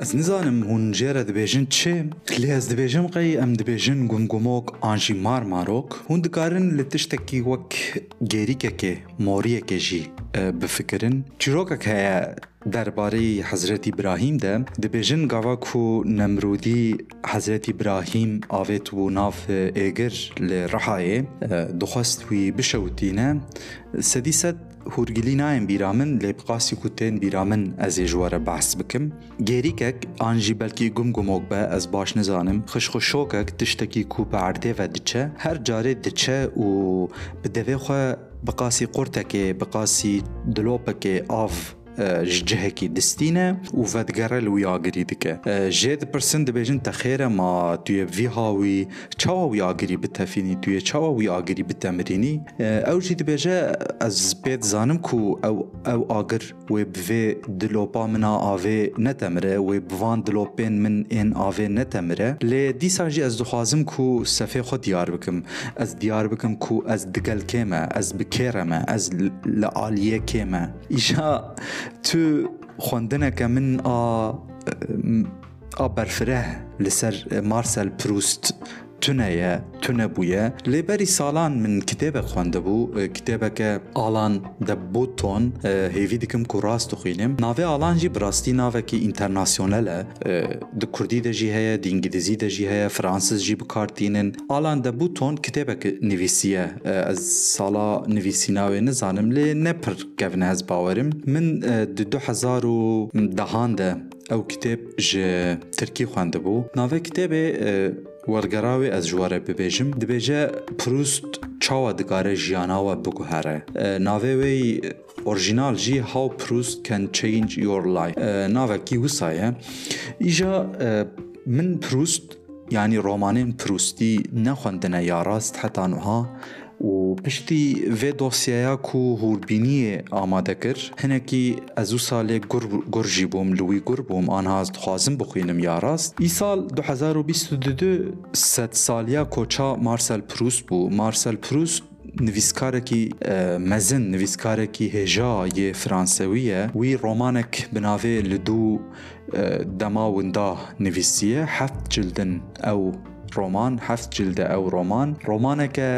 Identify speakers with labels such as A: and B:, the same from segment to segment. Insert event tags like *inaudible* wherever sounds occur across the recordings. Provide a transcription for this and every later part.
A: Ez nizanim hûn jê re dibêjin çê lê ez dibêjim qey em dibêjin gumgumok an jî marmarok hûn dikarin li tiştekî wek gêrîkekê moriyekê jî bifikirin. Çîrokek heye derbarê Hezretî İbrahîm de dibêjin gava ku Nemrûdî Hezretî İbrahîm avê bû nav êgir li Rihayê dixwest wî bişewitîne sedî sed هورگلی نایم بیرامن لێ بقاسی کوتێن بیرامن ئەزێ ژوەرە باس بکەم گێریکەک ئانژی بەلکی گومگومۆک بە ئەس باش نزانم خشخشۆکەک تشتێکی کوپە ئاردێڤە دچە هەر جارێ دچە و بدەوێ خۆ بقاسی قورتەکێ بقاسی دلۆپەکێ ئاف ji cihekî distîne û vedgerel wî agirî dike. Jê dipirsin dibêjin te xêre ma tu yê vî hawî çawa wî agirî bitefînî tu yê çawa wî agirî bitemirînî ew jî dibêje ez pê dizanim ku ew ew agir wê bi vê dilopa mina avê netemire wê bi van dilopên min ên avê netemire lê dîsa jî ez dixwazim ku sefê xwe diyar bikim ez diyar bikim ku ez digel kême ez bi kêre me ez li aliyê kême îşa تو خوندنەکە من ئا بەرفرە لەسەر مارسەل پروست تونەیە تونە بووە لێبەری ساڵان من کتێبە خوێندەبوو کتێبەکە ئالان دەبوو تۆن هێوی دکم و ڕاست و خوێنم ناوێ ئالانجی بڕاستی ناوێکی ئینتەرناسیۆنەلە di کوردی دەژی هەیە دینگلیزی دەژی هەیە فرانسزجی بکارتینن. ئالان دەبوو تۆن کتێبێک نوویسیە ئەس ساڵا نوویسی ناوێ نزانم لێ نەپر کەڤنە هەز باوەرم من 2010 دەهاندە ئەو کتێب ji ترکی خوێندەبوو ناوێ کتێبێ ورګراوي از جواره په بهجم پروست چاوا د ګاره و بکوهره. ناوي وی اورجینال جی هاو پروست کن چینج یور لایف ناوا کی وسایه ایجا من پروست یعنی رومانین پروستی نه یاراست یا راست حتی و پشتی vê dosyaya ku hûrbîniyê amade kir hinekî ez û salê gur jî bûm li wî gur bûm anhaz dixwazim bixwînim ya rast îsal 2022 sed saliya koça Marcel Proust bû Marcel Proust نویسکارێکی مەزن نویسکارێکی هێژا یê فرانسەوی ye wî romanek bi navê li dû dema winda nivîsiye heft cildin ew ڕۆمان هەفت جلدە ئەو ڕۆمان ڕۆمانێکە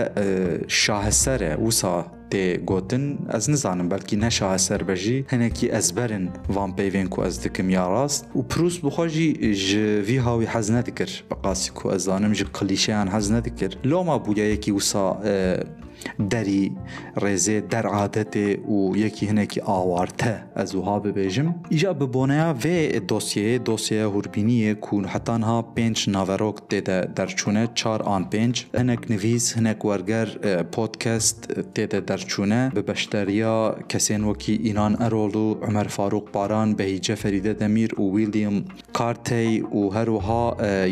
A: شاهسەرە وسا تێ گوتن ئەس نزانم بەلکی نەشا سەربەژی هەنێکی ئەزبەرن وان پەیوێن و ئەس دکم یا ڕاست و پروست بخۆژی ژوی هاوی حەز نەدکرد بە قاسی کو ئەزانم ژ قلیشیان حەز نەدکرد لۆما بوویەکی وسا دەری ڕێزێ دەرعادەتێ و یەکی هەنێکی ئاوارتە ئەز وها ببێژم. ئیجا ببوونەیە vê دۆسیێ دۆسیە هوربینیە کوون حتانها پێنج ناڤەرۆک تێدە دەرچوونە چار ئان پێنج. هەنێک نویس هەنێک وەرگەر پۆتکەست تێدە دەرچوونە. بە بەشتەریا کەسێن وەکی ئینان ئەرۆڵ و عمەر فاروق باران بەهیجە فەریدە دەمیر و ویلیام کارتەی و هەروها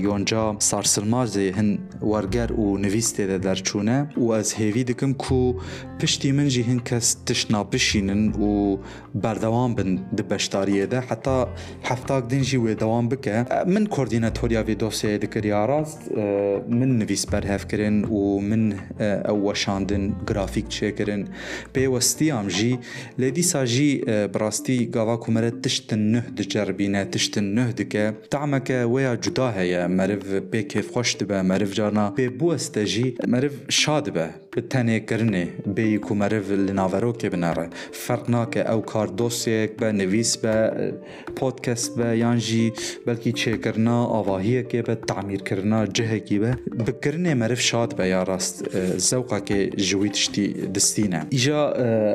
A: یۆنجا سارسلمازێ هەن وەرگەر و نویس تێدە دەرچوونە. و ئەس هێوی دکم کو پشتی من جی هن کس تش ناپشینن و بردوام بن د بشتاریه ده حتا هفتاگ دین جی و دوام بکه من کوردیناتوریا وی دوسه دکریا راست آه، من نویس بر هف کرن و من آه، اوشاندن گرافیک چه کرن پی وستی ام جی لیدی سا جی آه، براستی گاوا کمره تشتن نه ده جربینه تشتن نه ده که تعمک ویا جدا هیا مرف بی کف خوش ده مرف جارنا پی بو استجی مرف شاد به به bueste jî meriv şa dibe bi tenêkirinê bêyî ku meriv li naverokê binere ferq nake ew kar dosyek be nivîs be podcast be yan jî belkî çêkirina avahiyekê be tamîrkirina cihekî be bikirinê meriv şad be ya rast zewqekê ji wî tiştî distîne îja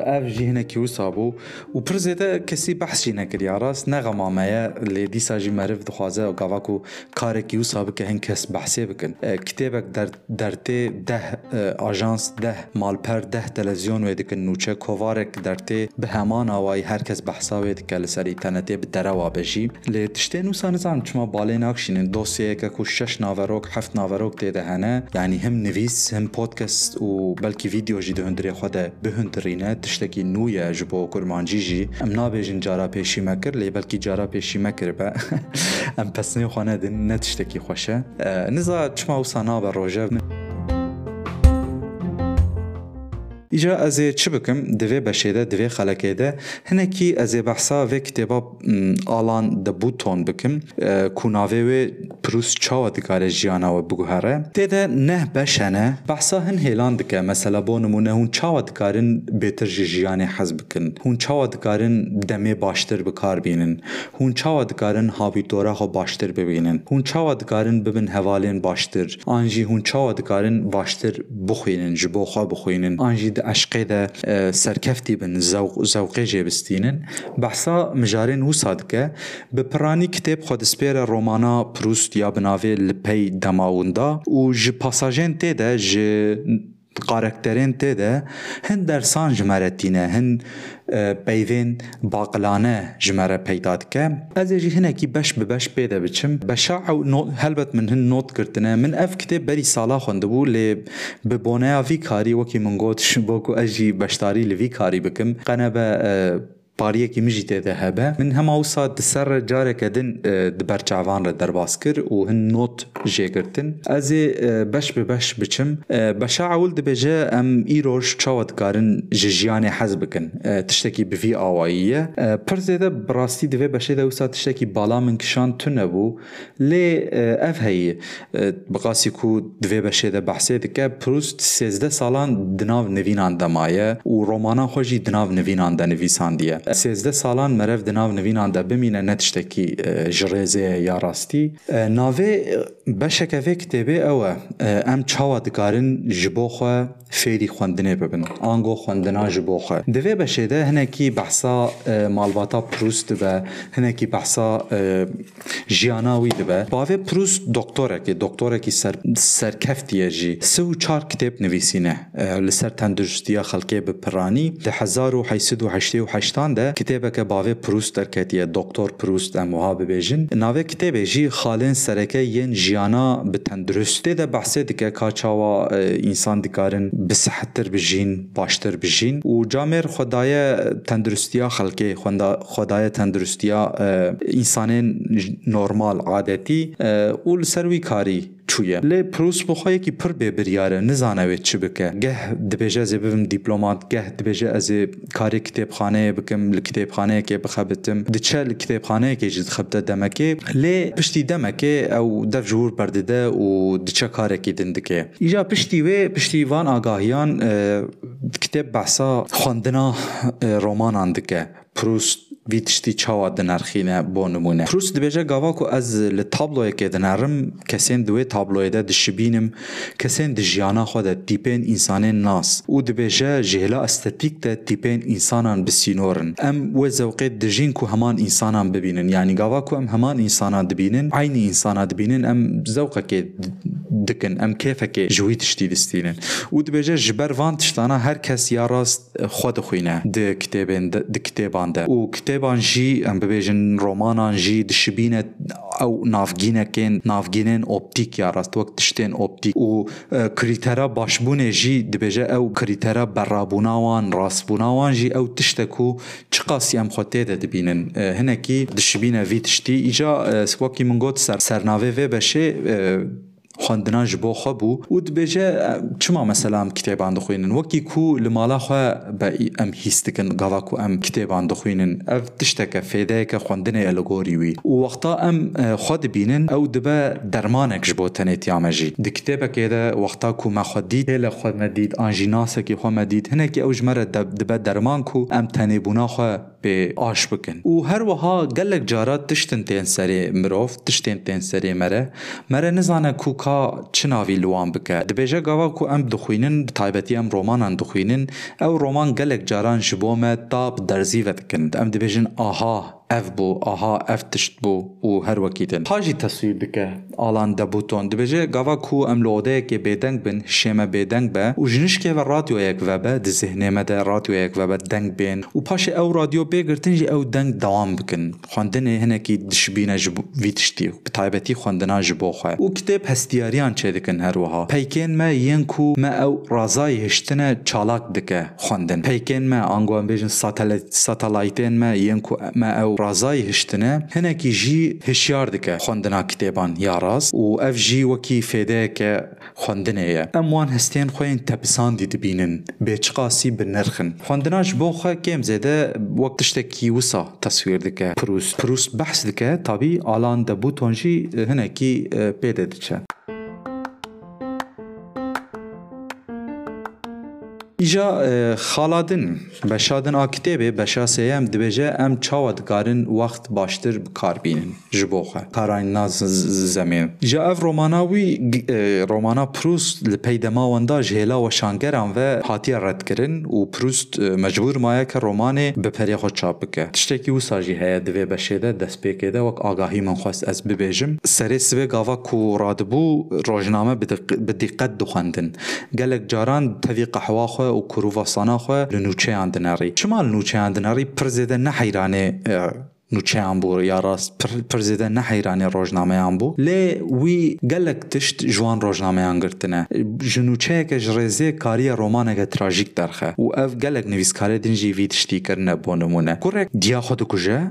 A: ev jî hinekî wisa bû û pir zêde kesî behs jî nekir ya rast neğema me ye lê dîsa jî meriv dixwaze gava ku karekî wisa bike hin kes behsê bikin kitêbek dertê deh ajans deh awayî herkes behsa wê dike li ser înternetê bi derewa bejî lê tiştê nûsa nizanim çima balê nakşînin dosyeyeke ku şeş naverok heft naverok tê de hene yanî him nivîs him podcast û belkî video jî di hundirê xwe de bihundirîne tiştekî nû ye ji bo kurmancî jî em nabêjin cara pêşî me kir lê belkî cara pêşî me kir be em pesnê xwe nedin ne tiştekî xweş e niza ایجا از چی بکم دوی بشه دوی خلکه ده هنکی از بحثا و کتابا آلان د بوتون بکم کوناوه و پروس چاو دکاره جیانا و بگوهره تیده نه بشنه بحثا هن هیلان دکه مثلا بو نمونه هون چاو دکارن بهتر جیانی حز بکن هون چاو دکارن دمه باشتر بکار بینن هون چاو دکارن هاویتورا خو باشتر ببینن هون چاو دکارن ببن هوالین باشتر آنجی هون چاو دکارن باشتر بخوینن جبو خوا بخوینن آنجی عشقێ دە سەرکەفتی بن زەوقێ ژێبستینن بەحسا مژارێن وسا دکە کتاب خود سپیر رومانا پروست یا بناوێ لپەی دەماوندا و ji پاساجین tê قارکترین ده هن درسان جمرتینه هن پیوین باقلانه جمره پیدا دکه. از جی هنکی بش به بش پیدا بچم. بشاع و هلبت من هن نوت کرتنه من اف کتاب بری سالا خونده بو لی ببونه وی کاری وکی من گوت بوکو اجی بشتاری لوی کاری بکم. قنه باريه كي مجي من هما وصا دسر جارك دن آه، دبرچاوان ر درباسكر و هن نوت جيكرتن ازي آه، بش ببش بچم. آه، بشا اول بجا ام ايروش چاوت كارن ججيان حزبكن تشتكي بفي اوايه پرزه ده براستي دوي بشه ده وصا تشتكي بالا من كشان تنه بو لي اف هي بقاسي كو دوي بشه ده بحسه ده كه پروست سالان دناو نوينان دمايه و رومانا خوشي دناو نوينان دنوي ساندية سێزدە ساڵان مەرەف دناو نویناندا بمینە نەتشتێکی جریزه یا ڕاستی. ناوێ بەشەکەفێ کتێبێ ئەوە ئەم چاوە دکارن ji بۆ خۆ فێری خوێندنێ ببن. ئانگۆ خوێندنا ji جبوخه خۆ دەوێ بەشێدە هەنێکی بەحسا مالباتا پرست بە هەنێکی بەحسا ژیانناوی دەبە. که پرست کی سر سرکفتیه جی سه و چار کتێب نویسینە لەسەر تەندروستیە خەڵکێ بپڕانی 1970 و 1970 ده کتابه باوی پروست درکتیه دکتر پروست ام وها ببیجن ناوی کتابه جی خالین سرکه ین جیانا به تندرستی ده بحثه دکه کاچاوا انسان دکارن بسحتر بجین باشتر بجین و جامر خدای تندرستیا خلکه خدای تندرستیا انسانین نورمال عادتی اول سروی کاری çuye. Lê pirûspixayekî pir bêbiryar e nizane wê çi bike. Geh dibêje ez ê bibim dîplomat, geh dibêje ez ê karê kitêbxaneyê bikim, li kitêbxaneyekê bixebitim. Diçe li kitêbxaneyekê jî dixebite demekê. Lê piştî demekê ew dev ji wir berdide û diçe karekî din dike. Îja piştî wê piştîvan agahiyan kitêb behsa xwendina romanan dike. Proust ویتشتی تشتی چاوا دنرخینه با نمونه پروس دبیجه گاوا که از لطابلوی که دنرم کسین دوی تابلوی ده دشبینم کسین ده خود دیپین انسان ناس. او دبیجه جهلا استتیک ده دیپین انسانان بسینورن ام و زوقی دجین که همان انسانان ببینن. یعنی گاوا که ام همان انسانان دبینن عین انسانان دبینن ام زوقه که دکن ام کیفه که جوی تشتی دستینن. او دبیجه جبر وان تشتانا هر کس یاراست خود خوینه ده کتابان ده او کتاب كتابان جي ام ببيجن رومانان جي دشبينة او نافجينة كان نافجينين اوبتيك يا راست وقت تشتين اوبتيك و كريترا باشبونه جي دبيجا او كريترا برابوناوان راسبوناوان جي او تشتكو چقاسي ام خوته ده دبينن هنكي دشبينة في تشتي ايجا سواكي من قد سر سرناوي بشي بشه خوندنا ji bo xwe bû û dibêje çima mesela em kitêban dixwînin wekî ku li mala xwe be em hîs dikin gava ku em kitêban dixwînin ev tişteke fêdeyeke xwendinê li gorî wî û wexta em xwe dibînin ew dibe dermanek ji bo tenêtiya me jî di kitêbekê de wexta ku me xwe dît hê le xwe me dît an jî nasekî xwe me dît hinekî ew ji me re dibe derman ku em tenêbûna xwe bê aş bikin û her wiha gelek cara tiştin tên serê mirov tiştên tên serê me re me re nizane ku ka çi navî li wan bike dibêje gava ku em dixwînin bi taybetî em romanan dixwînin ew roman gelek caran ji bo me ta bi derzî ve dikin. Em dibêjin aha bû aha ev tişt bû û her wekî din Hajî teswîr dike alan debûton dibêje gava ku em li odeyekê bêdeng bin şême bêdeng be û ji nişkê ve radyoyek vebe di zihnê me de radyoyek vebe deng bên û paşê ew radyo bêgirtin jî ew deng dewam bikin xwendinê hinekî dişbîne ji vî tiştî bi taybetî xwendina ji bo xwe û kitêb hestiyariyan çê dikin her wiha peykên me yên ku me ew razayê hiştine çalak dike xwendin peykên me ango em bêjin satelaytên me yên ku me ew رازای هشتنه هنکی جی هشیار دکه خوندنا کتابان یا راست و اف جی وکی فیده که خوندنه ام وان هستین خوین تپساندی دبینن بچقاسی بنرخن. خوندناش بو خو کم زده وقتشتکی وسا تصویر دکه پروست. پروست بحث دکه طبی آلان دبو تونجی هنکی پیده دچه ایجا خالادن بشادن آکتیبه بشا سیم دبیجه ام چاوا گارن وقت باشتر کار بینن جبوخه کاران ناز زمین جا اف روماناوی رومانا پروست لپیدما وندا جهلا و شانگران و حاتی رد کرن و پروست مجبور مایه که رومانه به پریخو چاپ بکه تشتکی و ساجی هیا دوی بشیده دست پیکیده وک آگاهی من خواست از ببیجم سری سوی گاوا کو رادبو روجنامه به دخندن گلک جاران توی قهوه خو و کروڤاسانە خۆ لە نوچەیان دنەڕی چما لە نوچەیان دنەڕی پرزێدە نەحیرانێ نوچەیان بوو یا ڕاست پرزێدە نەحیرانی ڕۆژنامەیان بوو. لێ وی گەلک تشت جوان ڕۆژنامەیان گرتنە. ژنوچەیەکە ژ ڕێزێ کاریە ڕۆمانێکە تراژیک دەرخە. و ئەف گەلک نویسکارێ دنجی وی تشتیکردنە بۆ نمونە. کوڕێک دیاخۆ دکوژە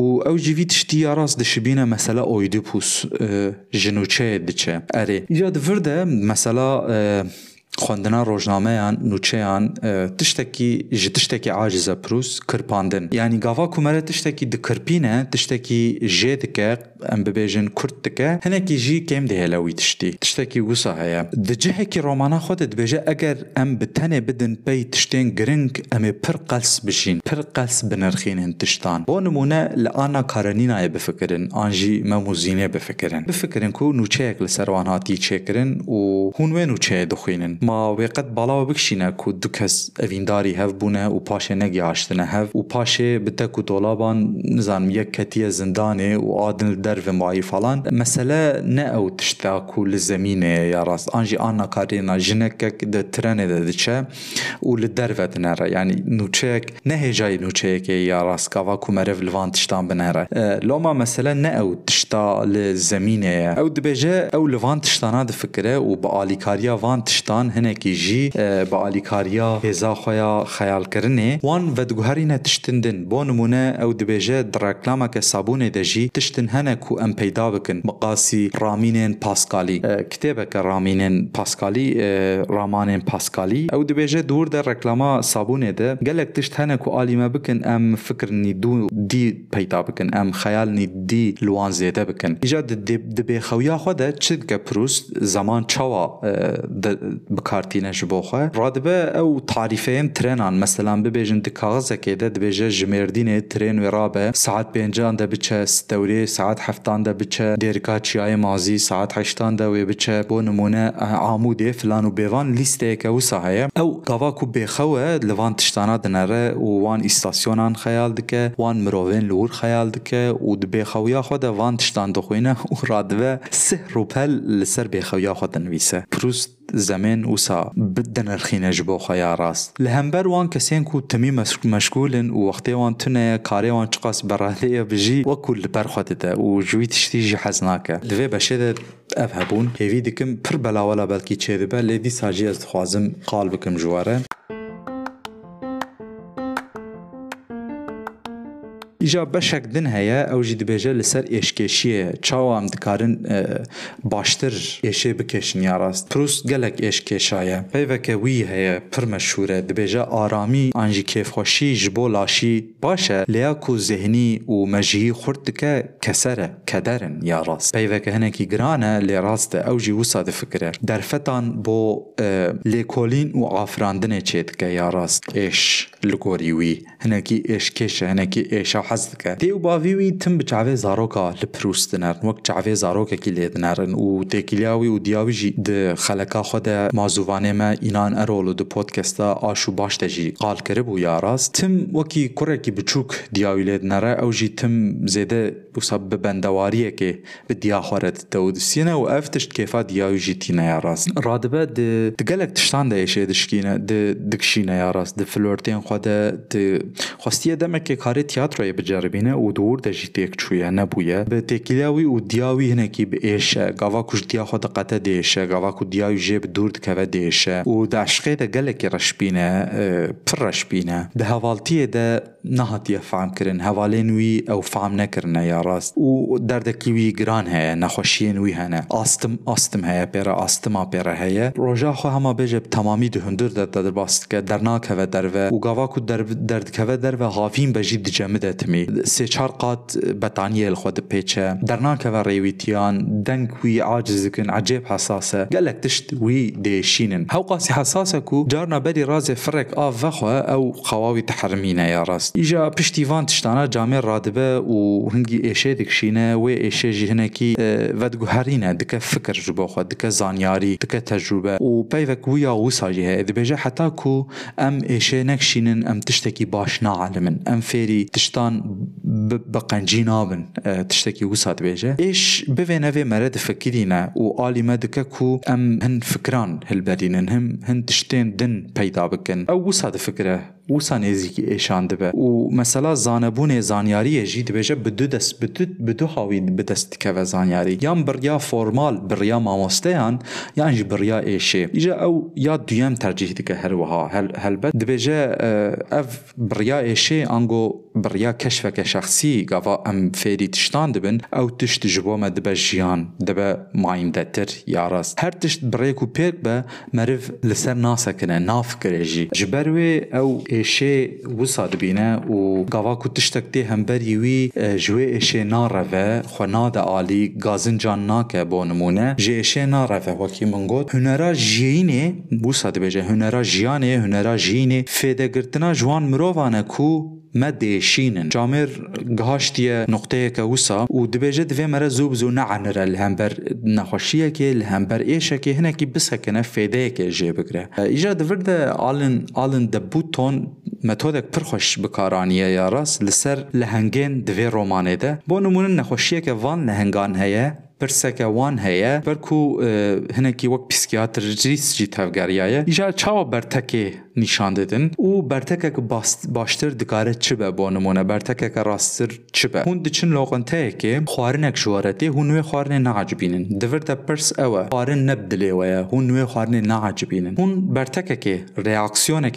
A: و ئەو جیوی تشتی یا ڕاست دشبینە مەسەلا ئۆیدپوس ژنوچەیە دچە. ئەرێ یا دڤردە مەسەلا خوندنا روزنامه یان نوچه یان تشتکی جی تشتکی عاجز پروس کرپاندن یعنی گاوا کومره تشتکی د کرپینه تشتکی جی دکه ام ببیجن کرد دکه هنگی جی کم دهلوی تشتی. تشتکی گوسا هیا د جه کی رومانا خود د اگر ام بتنه بدن پی تشتین گرنگ ام پر قلس بشین. پر قلس بنرخین هن تشتان. بو نمونه لانا کارنینا ای بفکرن آنجی مموزینه بفکرین. بفکرین کو نوچه اکل سروانهاتی چکرین و هونوه نوچه دخینن ما بەڵاوە بکشینە و دو کەس ئەڤینداری هەف بوونە و پاشێ نەگیاشتنە هەف و پاشێ بتەک و دۆڵابان نزانم یەک کەتیە زندانێ و ئادن دەرvە مایی فالان مەسەلە نە ئەو تشتاک و لە زمینێ یا ڕاست ئاژی ئاناکارێنا ژنەکەک دە ترەنێ دەدچە و لە دەرvە دنەرە ینی نوچەیەک نەهێژای نوچەیەکێ یا ڕاستکاوا کومەرە لەوان تشتان بنەرە لۆما مەسەلە نە ئەو تشتا لە زمینەیە ئەو دبێژە ئەو لەوان تشتانە دفکرە و بە ئالیکاریا وان تشتان jî bi alîkariya hêza xwe ya xeyalkirinê wan vedguherîne tiştindin bo nimûne ew dibêje di reklameke sabûnê de jî tiştin hene ku em peyda bikin miqasî ramînên paskalî kitêbeke ramînên paskalî ramanên paskalî ew dibêje dûr de reklama sabûnê de gelek tişt hene ku alî me bikin em fikirnî dû dî peyda bikin em xeyalnî dî li wan zêde bikin îja di bêxewiya xwe de çi dike pirûst zaman çawa بکارتینه جبو خواه راد به او تعریفه این ترینان مثلا ببیجن دی کاغز اکی ده دبیجه جمیردینه ترین و رابه ساعت بینجان ده بچه ستوری ساعت حفتان ده بچه دیرکا چیای مازی ساعت حشتان ده و بچه بو نمونه عاموده فلان و بیوان لیسته اکه و ساهایه او قوه کو بیخوه لوان تشتانه دنره او وان استاسیونان خیال دکه. وان مروهن لور خیال ده که و دو بیخویا خود وان تشتان دخوینه. او راد به سه روپل لسر بیخویا خود نویسه. پروست زەمێن وسا بدەنرخینە ji بۆ خۆیا ڕاست li hember wan kesên ku timî meşgulin û wextê wan tuneye karê wan çiqas berradêye bijî wekul li berxwedî te û ji wî tiştî jî hez nake li vê beşê de ev hebûn hêvî dikim pir belawela belkî çêdibe lê dîsa jî ez dixwazim qal bikim ji were ایجا بشک دن هیا او جی دبیجه لسر اشکشیه چاو هم دکارن باشتر اشه بکشن یا راست پروست گلک اشکشایه پیوکه وی هیا پر مشهوره دبیجه آرامی آنجی کیفخوشی جبو لاشی باشه لیا کو ذهنی و مجهی خورد که کسره کدرن یا راست پیوکه هنکی گرانه لی راست او جی وسا دفکره درفتان بو لیکولین و آفراندنه چید که یا راست اش لگوری وی هنکی اشکش هنکی اشا حەز دکە دێ و باویوی تم بچاوێ زارۆکە لە پرست دنار. وەک چاوێ زارۆکێکی لێ دنارن و تێکیلاوی و دیاویژی د خەلەکە خۆدە مازووانێمە ئینان ئەرۆڵ و د پۆتکەستا ئاش و باش دەژی قالکرد بوو یا ڕاست. تم وەکی کوڕێکی بچووک دیاوی لێ دنەرە ئەو ژی تم زێدە وصب ببندواريك بدي اخورت تود سينا افتش كيف دياو جيتينا يا راس رادبه د تقلك تشتان ده ايش دشكينا د دكشينا يا راس د فلورتين خدا د خواستيه دمك كاري تياترو بجربينه ودور د جيتيك شويه نبويا بتكيلاوي ودياوي هناكي بايشا غاوا كوش ديا خدا قتا ديشا غاوا كو دياو جيب دور دكوا ديشا ودعشقي دا قلك رشبينه برشبينه ده هفالتيه ده هەواڵتیە دە نهاتیە فامکردن هەواڵێن وی ئەو فام نەکردە یا ڕاست و دەردەکی وی گران هەیە نەخۆشیێن وی هەنە ئاستم ئاستم هەیە پێرە ئاستما پێرە هەیە ڕۆژا خۆ هەما بێژە تەمامی دهندر دەدەباستکە دەرناکەوە دەرە و گاواک و دەردکەوە دەرە هاافین بەژی دجەمدەتمی سێ چار قات بەتانیە خۆ دپێچە دەرناکەوە ڕێویتیان دەنگ وی عاجزکن عجێب حساسە گەلک تشت وی دێشینن هەو قاسی حساسە و جارنا بەری ڕازێ فرێک ئاڤەخوا ئەو خەواوی تحرمینە یا ڕاست ئیژا پشتیوان تشتانە جامێ ڕادبە و هەنگی ئێشێ دکشینە وێ ئێشێژی هەنێکی ڤەدگوهرینە دکە فکر ji بۆ خۆ دکە زانیاری دکە تەجروبە و پەیوەک ویا وساژی هەیە دەبێژە حتا و ئەم ئێشێ نەکشینن ئەم تشتێکی باش ناعلمن ئەم فێری تشتان بە قەنجی نابن تشتێکی وسا دبێژە ئێش بوێنەوێ مەرە دفکرینە و ئالیمە دکە و ئەم هەن فکران هەلبەرینن هەم هەن تشتێن دن پەیدا بکەن ئەو وسا دفکرە وسا نزیکی ایشانده به و مثلا زانبون زانیاری جی دبیجه بدو دست بدو بدو هاوی بدست که و زانیاری. یان بریا فرمال بریا ماموستیان یان جی بریا ایشه ایجا او یا دویم ترجیح دیگه هر وها هل هلبت دبیجه اف بریا ایشه انگو بریا کشفک شخصی گاوا ام فیری تشتان دبن او تشت جبو ما دبه جیان دبه مایم دتر یاراست. هر تشت بریکو پیک به مرف لسر ناسکنه ناف کرجی جبروی او ایشه اشي وصاد بينا وقوا كو تشتكتي همبر يوي جوی اشی نارفه خناد عالی غازن جان ناكه بونمونه جي اشي نارفه وكي منغوت هنرا جيني بوصاد بيجه هنرا جياني هنرا جيني فيده گرتنا جوان مروفانه کو مدې شینن. جامر گهاشتیه نقطه که وسا. و دبیجه دوی مره زوب زو نعنر الهمبر نخوشیه که الهمبر ایشه که هنه که بسه کنه فیده که جه بگره. ایجا دورد آلن آلن دبوتون متودک پرخوش بکارانیه یا راست. لسر لهنگین دوی رومانه ده. با نمونه نخوشیه که وان لهنگان هیه پرسکه وان هەیە بەرکو هەنێکی وەک پیسکیاتر جیس جی تەفگەریایە ئیژار چاوە بەرتەکێ نشان نیشانددن او بر برتکک باشتر دکاره چی به بانمونه برتکک راستر چی. به هون دچین لوقنته که خوارنک جوارته هون نوی خوارن نعجبینن دورت پرس اوه خوارن نبدلی ویا هون نوی خوارن نعجبینن هون برتکک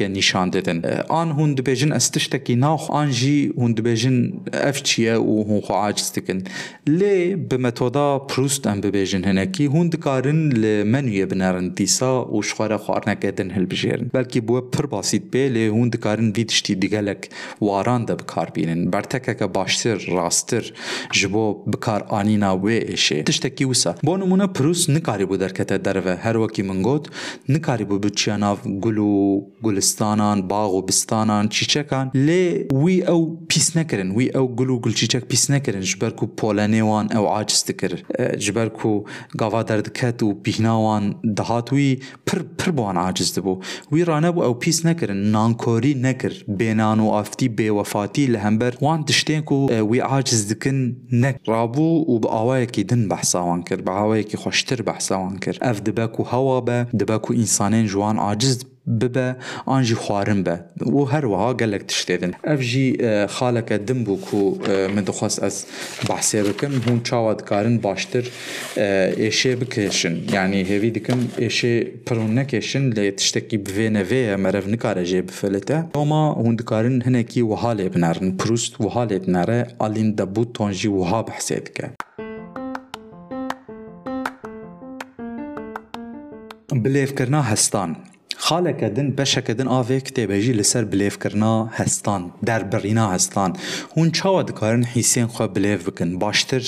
A: نشان دادن آن هون دبیجن استشتکی ناخ آن جی هون دبیجن اف چیه و هون خو عاجز دکن لی به متودا پروست ام ببیجن هنکی هون دکارن لمنوی بنارن دیسا و شخوار خوارنک دن هل بجیرن بلکی بو lê bi metoda Proust em bibêjin hinekî hûn dikarin li menûyê binerin dîsa û ji xwe re xwarineke din hilbijêrin belkî bu pir basît bê lê hûn dikarin vî tiştî digelek waran de bikarbînin bertekeke baştir rastir ji bo bikar anîna wê êşê tiştekî wisa. Bo nimûne Proust nikarî bû derkete derve? Her wekî min got nikarî bû biçiya nav gul û gulistanan bağ û bistanan çîçekan lê wî ew pîs nekirin wî ew gul û gulçîçek pîs nekirin ji ber ku polenê wan ew aciz dikir ji ber ku gava derdiket û pîhna wan dihat wî pir pir bi wan aciz dibû wî ranebû ew پیس نەکردن نانکۆری نەکرد بێنان و ئافتی بێوەفاتی لە هەمبەر. وان تشتێک و وی عاجز دکن نەکڕابوو و بە ئاوایەکی دن بەحساوان کرد بە هاوایەکی خۆشتر بەحساوان کرد. ئەف دبەک و هەوا بە دبەک و ئینسانێن جوان عاجز wan aciz bibe an jî xwarin be û her wiha gelek tiştêdin ev jî xaleke din bû ku min dixwast ez behsê bikim hûn çawa dikarin baştir êşê bikeşin yanî hêvî dikim êşê pirûn nekeşin lê tiştekî bi vê nevêye merev nikare jê bifilite Roma hûn dikarin hinekî wiha lê binerin Prust wiha lê dinere alîn debû ton jî خاله کدن بشه کدن آوه کتی لسر بلیف کرنا هستان در برینا هستان هون چاوه دکارن حیسین خواه بلیف بکن باشتر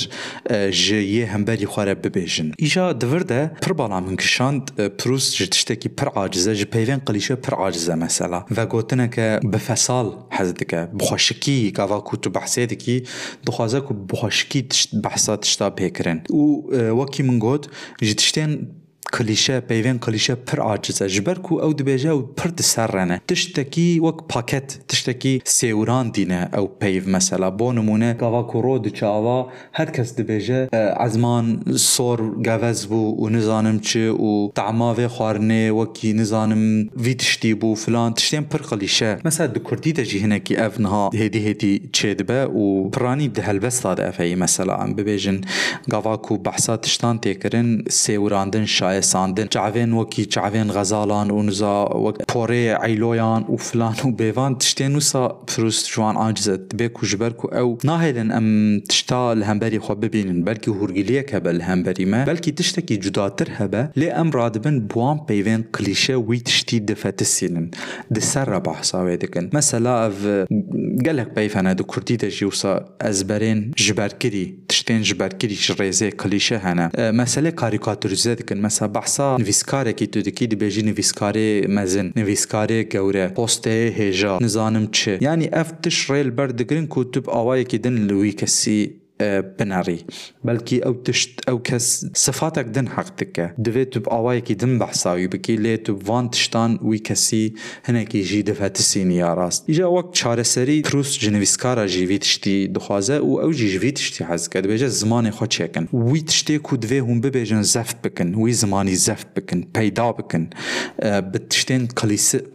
A: جیه هم بری خواره ببیشن ایجا دورده پر بالا من کشاند پروس جتشته که پر عاجزه جی پیوین قلیشه پر عاجزه مثلا و گوتنه که بفصال حزده که بخوشکی گاوا کتو بحثه ده کی دخوازه که بخوشکی بحثه تشتا بکرن و وکی من گوت جتشتین کلیشه پیوین کلیشه پر عاجزه. جبر کو او دبیجه و پر دسرنه تشتکی وک پاکت تشتکی سیوران دینه او پیو مثلا. بو نمونه گاوا کرو چاوا هر کس دبیجه ازمان سور گوز بو و نزانم چه او تعما و خارنه وکی نزانم وی تشتی بو فلان. تشتیم پر کلیشه. مثلا د کردی د جهنه کی افنها هدی هدی چدبه و پرانی د هلبستا د افی مثلا. ام ببیجن گاوا کو بحثات تشتان تکرن سیوراندن شاید şair شایساندن چاوین وکی چاوین غزالان و نزا وک پوره عیلویان و فلان و بیوان تشتین وسا پروست جوان عاجزت بێک و ژبەرک و ئەو ناهێنن ئەم تشتا هەمبەری خۆ ببینن بەلکی هورگلیەک هەبە لە هەمبەریمە بەلکی تشتێکی جوداتر هەبە لێ ئەم ڕادبن بوان پەیوێن کلیشە وی تشتی دەفەتسینن دسەرە بەحساوێ دەکەن مەسەلا ئەv gelek peyfene di Kurdî de jî wisa ezberên ji berkirî tiştên ji berkirî ji rêzê klîşe hene mesele karîkatûrize dikin mesela behsa nivîskarekî tu dikî dibêjî nivîskarê mezin nivîskarê gewre posteyê hêja nizanim çi yanî ev tiş rêl ber digirin ku tu بنەڕی بەلکی ئەو تشت ئەو کەس سفاتێک دن حەق دکە. دەوێت تو ئاوایەکی دم بەحساوی بکی لێ تو وان تشتان وی کەسی هەنێکی ژی دەفەتسینی یاڕاست ئیجا وەک چارەسەری تروس جنویسکارە ژیوی تشتی دخوازە و ئەو ژیژوی تشتی حەزکە. دەبێژە زمانی خۆ چێکن. وی تشتێک و دوێ هوم ببێژن زەفت بکن. وی زمانی زەفت بکن. پەیدا بکن. بە تشتێن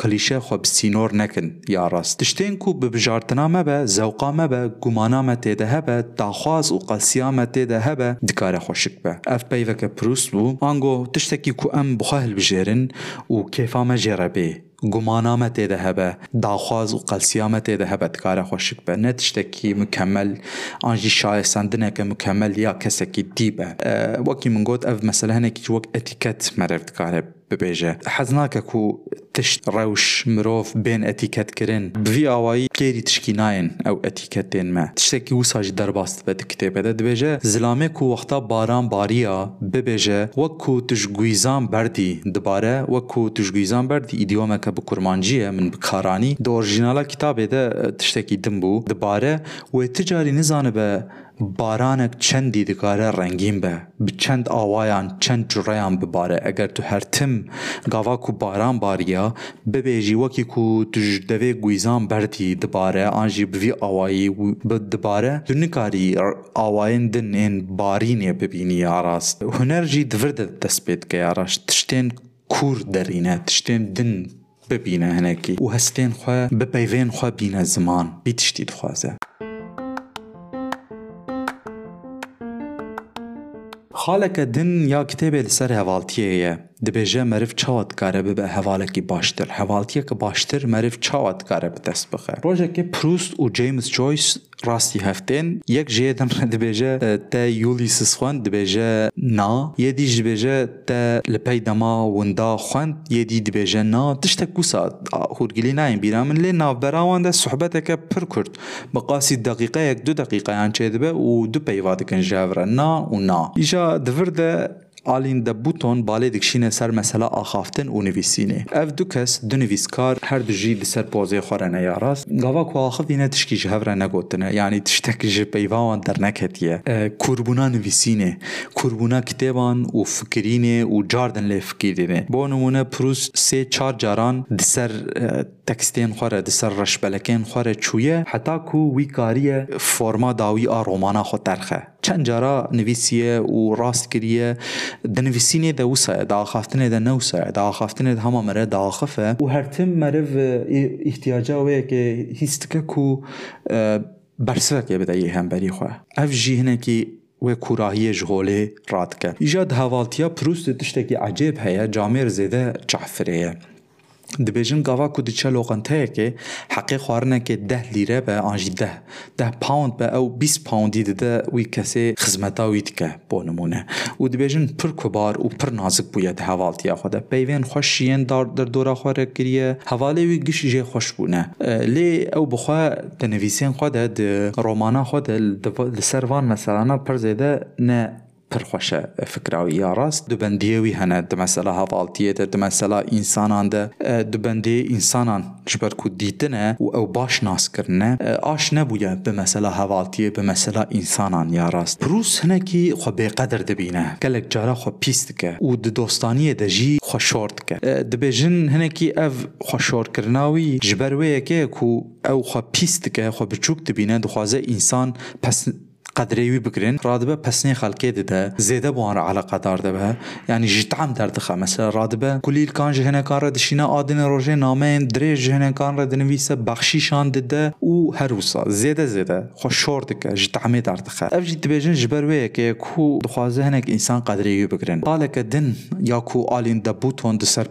A: کلیشە خۆ بسینۆر نەکن یاڕاست تشتێن و ببژارتنامە بە زەوقامە بە گومانامە تێدە هەبە داخوا xwaz û qesiyame tê de hebe dikare xweşik be. Ev peyveke pirûst bû ango tiştekî ku em bixwe hilbijêrin û kêfa me jê re bê. گومانا me tê de hebe daxwaz û qelsiya me tê de hebe dikare xweşik be ne tiştekî mükemmel an jî şayestandineke mükemmel ya kesekî dî be wekî min ببێژێ حەزناکە و تشت ڕەوش مرۆڤ بێن ئەتیکەتکردن. بوی ئاوایی کێری تشکی نایەن ئەو ئەتیکەت دێنمە تشتێکی وساژ دەرباست بە کتێبەدە دەبێژە زلامێک و وەختا باران باریە ببێژە وەکو توشگویزان بەردی. دبارە وەکو توشگویزان بەردی ئیدیۆمەکە بە کورمانجیە من بکارانی. دۆژینالە کتابێدە تشتێکی دم بوو. دبارە وێ تجاری نزانە بە بارانك چند ديدكار رنگين به بچند آوايان چند جرايان بباره. اگر تو هر تم غوا کو باران باريا ببيجي وكي کو تو جدوه گويزان بردي دباره آنجي بوي آواي دباره دونكاري آواين دن این بارينه ببيني آراست هنر جي دورده تسبت كي آراش تشتين کور درينه تشتين دن ببینه هنکی. و هستین خواه به پیوین خواه بینه زمان. بیتشتید خواه dixwaze خالەکە دن یا کتێبێ لەسەر هەواڵتیەیە دەبێژە مەرف چاوە دکارە ببە هەواڵێکی باشتر هەواڵتیەکە باشتر مەرف چاوە دکارە بدەست بخە ڕۆژێکی پروست و جیمز جویس ڕاستی هەفتێن یەک ژێدن دەبێژە تە یولی سسخواند دەبێژە نا یەدیش دبێژە تە لە پەی دەما وندا خوند یەدی دبێژە نا. تشتە کوسا هورگلی ناین بیرا من لێ ناوبەراواندا سوحبەتەکە پڕ کورد بەقاسی دقیقەیەک دو دقیقیان چێ دەبێ و دو دەکەن ژاورە نا و نا. ئیژا آلین د بوتون بالې د کښینه سر مسله اخافتن او نوي سینې اف دوکس د نوي هر د جی د سر پوزې خور نه یاراس غوا کو اخر دینه تشکی جهور نه ګوتنه یعنی تشتک جی پیوان در نه کتیه قربونا نوي سینې قربونا کتابان او فکرینې او جاردن له فکرې دی به نمونه پروس سه چار جاران د سر تکستین خور د سر رشبلکین خور چویه حتی کو وی کاریه فورما داوی ا رومانا خو ترخه چند جارا نویسیه و راست کریه ده نویسینه ده وسه ده آخافتنه ده نوسه ده آخافتنه ده همه مره ده آخافه و هر تم مره احتیاجه ویه که هستکه کو برسه که بده هم بری خواه او که و کوراهی جهوله راد که ایجاد هوالتیا پروست دشته که عجیب هیا جامعه زیده چحفره دبیجن گاوا کو دچه لوغنته که حقی خوارنه که ده لیره به آنجی ده ده پاوند به او 20 پاوندی ده وی کسی خزمتا وی دکه بو نمونه و دبیجن پر کبار و پر نازک بوید هوالتیا خوده پیوین خوش شین دار در دورا خواره گریه هواله وی گش جه خوش بونه لی او بخوا تنویسین خوده ده رومانا خوده لسروان مثلا پر زیده نه پرخۆشە فکراوی ڕاست دوبندیەوی هەنە دمەسەلا هەواڵتیێتە دمەسەلا ئینسانان دە دوبندێ ئینسانان ژبەر و دیتنە و ئەو باش ناسکردنە ئاش نەبووە بمەسەلا هەواڵتیە بمەسەلا ئینسانان یا ڕاست پرووس هەنێکی خۆ بێقەدر دەبینە گەلێک جارە خۆ پیستکە و دۆستانیە دەژی خۆشۆردکە دەبێژن هەنێکی ئەv خۆشۆرکردناوی ژبەروەیەکەیە و ئەو خۆ پیستکە خۆ بچووک دەبینە دخوازە ئینسان پس قدري وي بكرين رادبة بسني خلقي ده زيدة بوان علاقه دار دبه يعني جي طعم در دخه مثلا رادبة كليل كان جهنا كان رد شينا آدن روجه نامين دري جهنا كان رد نويسة بخشيشان دده و هروسا. زيدة زيدة. خوش شور دکه. دار دخه اف جي تبيجن جبر ويه كي كو دخوازه هنك انسان قدري وي بكرين قالك دن يا كو آلين دبوتون دسر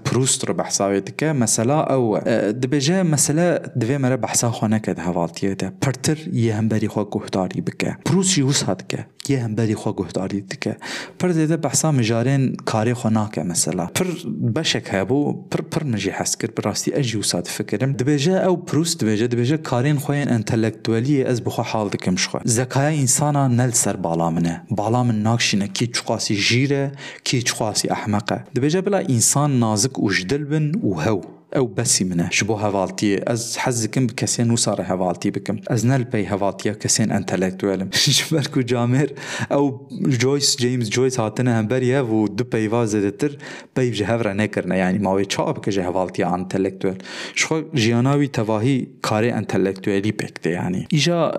A: چی وس هات ke yê hemberî xwe guhdarî dike pir zêde behsa mijarên karê xwe nake mesela pir beşek hebû pir pir min jî hes kir bi rastî ez jî wisa difikirim dibêje ew pirûs dibêje dibêje karên xwe yên entelektüeliyê ez bi xwe hal dikim ji xwe zekaya însana nel ser bala min e bala min nakşîne kî çixwasî jîr e kî çixwasî ehmeq e dibêje bila însan nazik û ji dil bin û hew أو بسي منه شبو هفالتي. أز حزكم بكسين وصار هفالتي بكم. أز نل بي هفالتي كسين انتلكتوالم جبركو *laughs* جامر. أو جويس جيمس جويس هاتنا هم بريا و دو بيوا زدتر بي جهفرا نكرنا. يعني ماوي چا بك هفالتي انتلكتوال شو جياناوي تواهي كاري انتلكتوالي بكته يعني ايجا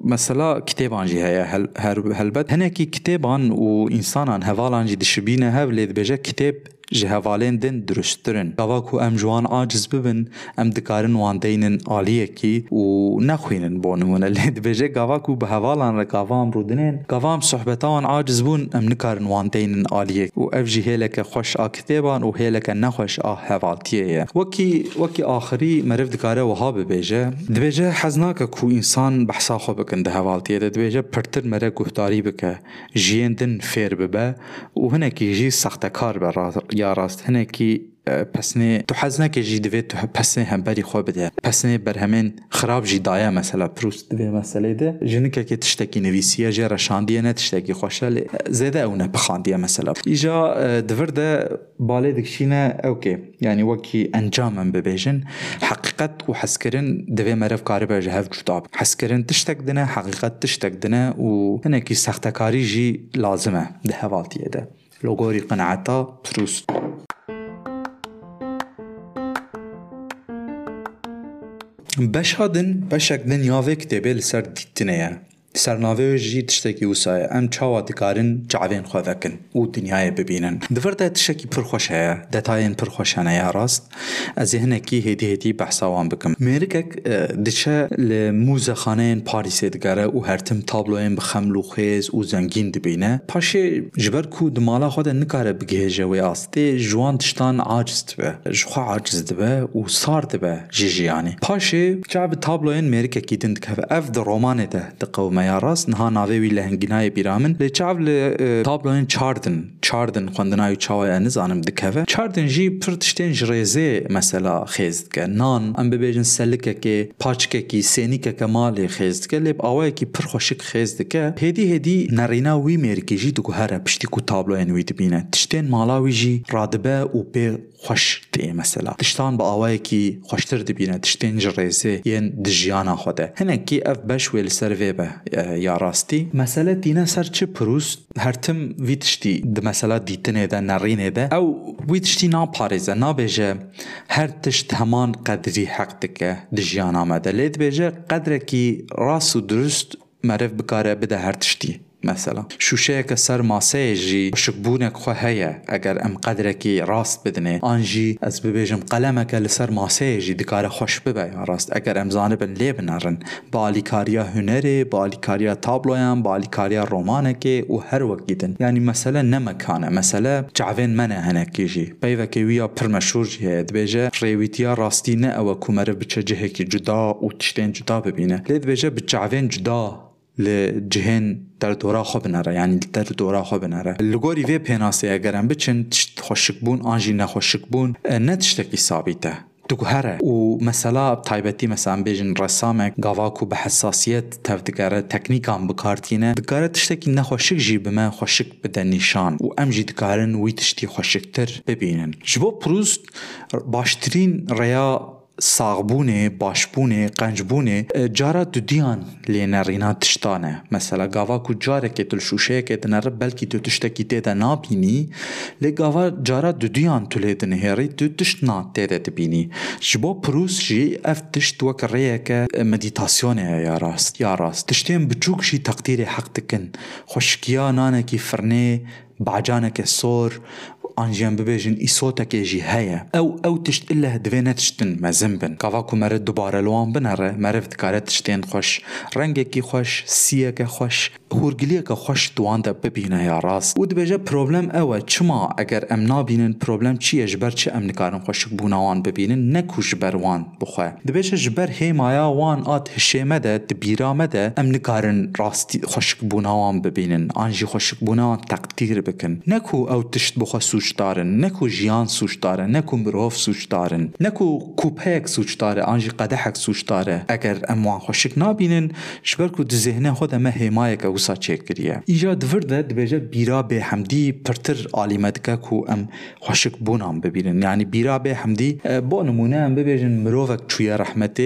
A: مثلا كتابان جي هيا هل هلبت هناكي كتابان و انسانان هفالان جي دشبينه هاv لید بجه کتاب ji hevalên din durusttirin. Gava ku em ji wan aciz bibin em dikarin wan deynin aliyekî û nexwînin bo nimune lê dibêje gava ku bi hevalan re gavam rûdinên gavam sohbeta wan aciz bûn em nikarin wan deynin aliyek û ev jî hêleke xweş a kitêban û hêleke nexweş a hevaltiyê ye. Wekî wekî axirî meriv dikare wiha bibêje dibêje hez nake ku însan behsa xwe bikin di hevaltiyê de dibêje pirtir mere guhdarî bike jiyên din fêr bibe û hinekî jî sextekar be یا ڕاست هەنێکی پسنێ تو حەز نەکەژی دەوێت تو پسنێ هەمبەری خۆ بدێ پسنێ بەرهەمێن خراپژی دایە مەسەلا پروست دەوێ مەسلەیدە ژنکێکی تشتێکی نوویسیە ژێ ڕەشاندیە نە تشتێکی خۆشە زێدە ئەو نەپخاندیە مەسەلا ئیژا دڤردە باڵێ دکشینە ئەوکێ ینی وەکی ئەنجام من ببێژن حقیقت و حەسکردن دەوێ مەرەف کاری بەژە هەف جوتاب حەسکردن تشتێک دنە حقیقت تشتێک دنە و هەنێکی سەختەکاریژی لازمە دە هەواڵتیەدە لۆگۆری قەنعتا پروست. بەشا دن بەشێک دن یاوێ کتێبێ لەسەر سرناوی جی تشتکی وسای ام چاوا دکارن چاوین خو وکن او دنیای ببینن. دفرت تشکی پرخوش هيا دتاین پرخوش هنه یا راست از هنکی هدی هدی بحثاوان بکم مریکک دچه ل موزه خانه پاریس دگره او هرتم تابلوین بخملو خیز او زنگین دبینه پاشه جبر کو دمالا خود نکاره بگهجه وی آسته جوان تشتان عاجز دبه جخوا عاجز دبه او سار دبه جی جیانی پاشه چعب تابلوین کی گیدن دکه اف در رومانه ده یا ڕاست نها ناوێوی لە هەنگینای بیرامن لێ چاو لە تابلۆین چاردن چاردن خوندناوی چاوایە نزانم دکەوە چاردن ژی پر تشتێن ji rêzê mesela xêz dike nan em bibêjin selikekê paçkekî sênîkeke malê xêz dike lêb awayekî pir xweşik xêz dike hêdî hêdî nerîna wî mêrikê jî diguhere piştî ku tabloyên wî dibîne tiştên mala wî jî radibe û pê xweş خوش مثلا. دشتان با بە کی خوشتر دەبینە تشتێنج ڕێزێ یەن دژیانە خۆدە هەنێکی ئەف بەش وێل سەرێ بە یاڕاستی مەسەلە دینە سەر چ پرست هرتم وی تشتی دمەسەلا دیتنێدا نەڕینێدا ئەو وی پاریزه نا بیجه هر تشت همان قدری حق دکه دجیانا مده لید بیجه قدر کی راس و درست مرف بکاره بده هر تشتی. مثلا. شوشەیەکە سەر ماسەیەژی شکبوونێک خۆ هەیە. ئەگەر ئەم قەدرێکی ڕاست بدنێ ئانژی ئەس ببێژم قەلەمەکە لەسەر ماسەیەژی دکارە خۆش ببە ڕاست ئەگەر ئەمزانە بن لێ بنەڕن. بالیکاریا هوەرێ بالیکاریا تابلۆیان بالیکاریا ڕۆمانێکێ و هەروەکیدن ینی مەسەلە نەمەکانە. مەسەلە چاوێن منە هەنێکیژی پەیوەکە ویە پرمەشورژ هەیە. دبێژە ڕێویتیا ڕاستی نە ئەوە کومەرە بچە جهێکی جودا و تشتێن جودا ببینە. لێ دبێژە بچاوێن جودا لجهن در دورا خوب نره. یعنی در دورا خوب نره. لگوری وی اگر اگرم بچن خوشک بون آنجی نخوشک بون نتشتکی ثابته. هره. و مثلا تایبەتی مەسان بێژن ڕسامێک گاواک و بە حساسیت تەودگەرە بکارتینه، بکارتینە دکارە تشتێکی نەخۆشک ژی بمە خۆشک بدە نیشان. و ئەمژی دکارن وی تشتی خۆشکتر ببینن. ji بۆ باشترین ڕێیا ساغبونه باشبونه قنجبونه جارا دودیان لینرینا تشتانه مثلا گاوا کو جاره که تل شوشه که دنره بلکی تو تشتکی تیده نابینی لی گاوا جارا دودیان تله دنهری تو تشت نا تیده تبینی جبو پروس جی اف تشت وک ریه که مدیتاسیونه یا راست یا راست. تشتیم بچوک شی تقدیر حق تکن خوشکیا نانه کی فرنه بعجانك سور انجيان ببيجن ايصوتك يجي هيا او او تشت الا دفينة تشتن ما زنبن كافاكو مرد دوباره لوان بنره مرفت كارت تشتين خوش رنگكي خوش سيك خوش هورگلیک خوش دوان ده ببینه یا راست و دبیجه پروبلم اوه چما اگر ام نابینن پروبلم چیه جبر چه ام نکارن خوشک بوناوان ببینن؟ نکو جبر وان بخواه دبیجه جبر هیمایا وان آت هشیمه ده دبیرامه ده ام نکارن راستی خوشک بوناوان ببینن. آنجی خوشک بوناوان تقدیر بکن. نکو او تشت بخوا سوچدارن نکو ژیان سوچدارن کو مروف سوچدارن کو کوپک سوچداره آنجی سوچ داره. اگر اموان خوشک نابینن شبر کو ذهنه خود ما حمایه که وسا چک کریه ایجا دورده دبیجه بیرا به حمدی پرتر عالیمدکه کو ام خوشک بونام ببینن. یعنی بیرا به حمدی با نمونه ام ببیجن مروفک چویه رحمت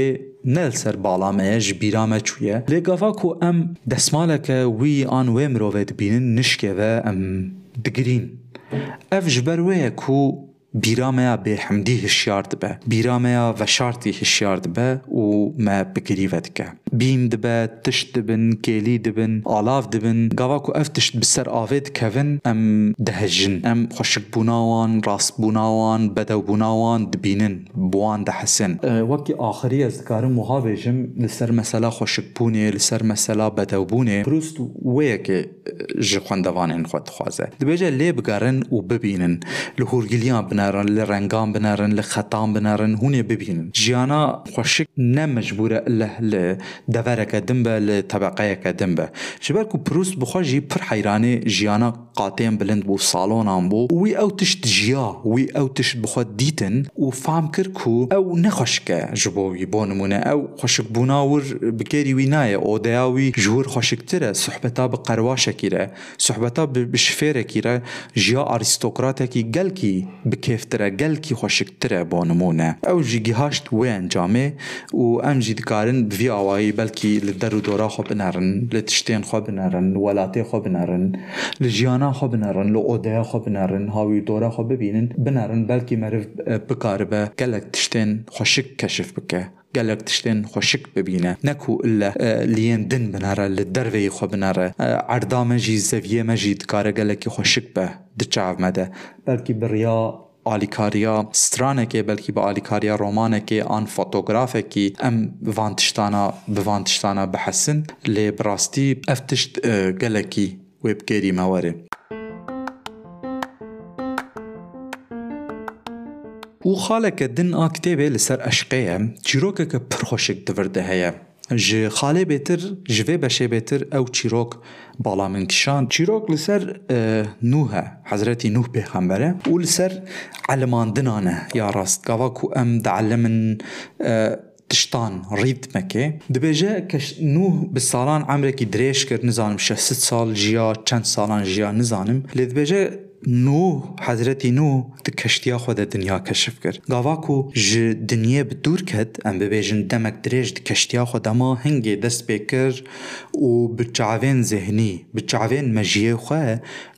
A: نل سر بالا میج بیرامە چویە. لگافا کو ام دسمالک وی ئان وێ مرۆڤێت بینن و ام دگرین. اف جبروه كو بیرامیا به حمدی هشیارد به بیرامیا و شرطی هشیارد به او ما بکری که بیند به دبه تشت دبن کلی دبن آلاف دبن گاوا کو بسر آوید کوین ام دهجن. ام خوشک بوناوان راس بوناوان بدو بوناوان دبینن بوان دحسن وکی آخری از کارم مها بیجم لسر مثلا خوشک بونه لسر مثلا بدو بونه. پروست ویه که جخوندوانین خود خوازه دبیجه لب گارن و ببینن. لهورگیلیان بنارن rengan بنارن xetan بنارن hûnê bibînin jiyana xweşik ne mecbûr e ille li devereke din be li tebeqeyeke din be ji ber ku pirûst bixwe jî pir heyranê jiyana qatên bilind bû salonan bû wî ew tişt jiya wî ew tişt bixwe dîtin û fam kir ku ew nexweşik e ji bo wî bo nimûne ew xweşikbûna wir bi kêrî wî naye odeya wî ji wir xweşiktir کفتره گل کی خوشکتره بانمونه او جیگی هاشت انجامه او ام جیدکارن بوی آوائی بلکی لدر و دورا خوب نرن لتشتین خوب نرن ولاته خوب نرن لجیانا خوب نرن لعوده خوب نرن هاوی دورا خوب ببینن بنارن بلکی مرف بکاربه گلک تشتین خوشک کشف بکه. گلک تشتین خوشک ببینه. نکو الا لین دن بناره لدر وی خوب نره عردام جی زویه مجید کاره گلکی خوشک به دچاو مده. بلکی بریا آلیکاریا سترانکه بلکی به آلیکاریا رومانکه آن فوتوگرافکی ام وانتشتانا بوانتشتانا بحسن لی براستی افتشت گلکی وبگیری مواره و خالک دن آکتیبه لسر اشقیه چیروکه که پرخوشک دورده هیه ji xalê bêtir ji vê beşê bêtir ew çîrok bala min kişan. Çîrok li ser nû he e, Hezretî Nuh pêxembere û li ser elemandina ne ya rast gava ku em deelemin تشتان ریتمکه دبیجه کش نو به سالان عمره کی دریش کرد نزانم شه ست سال جیا چند سالان جیا نزانم لدبیجه نو حضرتی نو د کشتیا خود دنیا کشف کرد گاوا کو ج دنیا بدور دور ام به بجن دمک درج د کشتیا خود دما هنگ دست بکر و بچاوین ذهنی بچاوین مجیه خو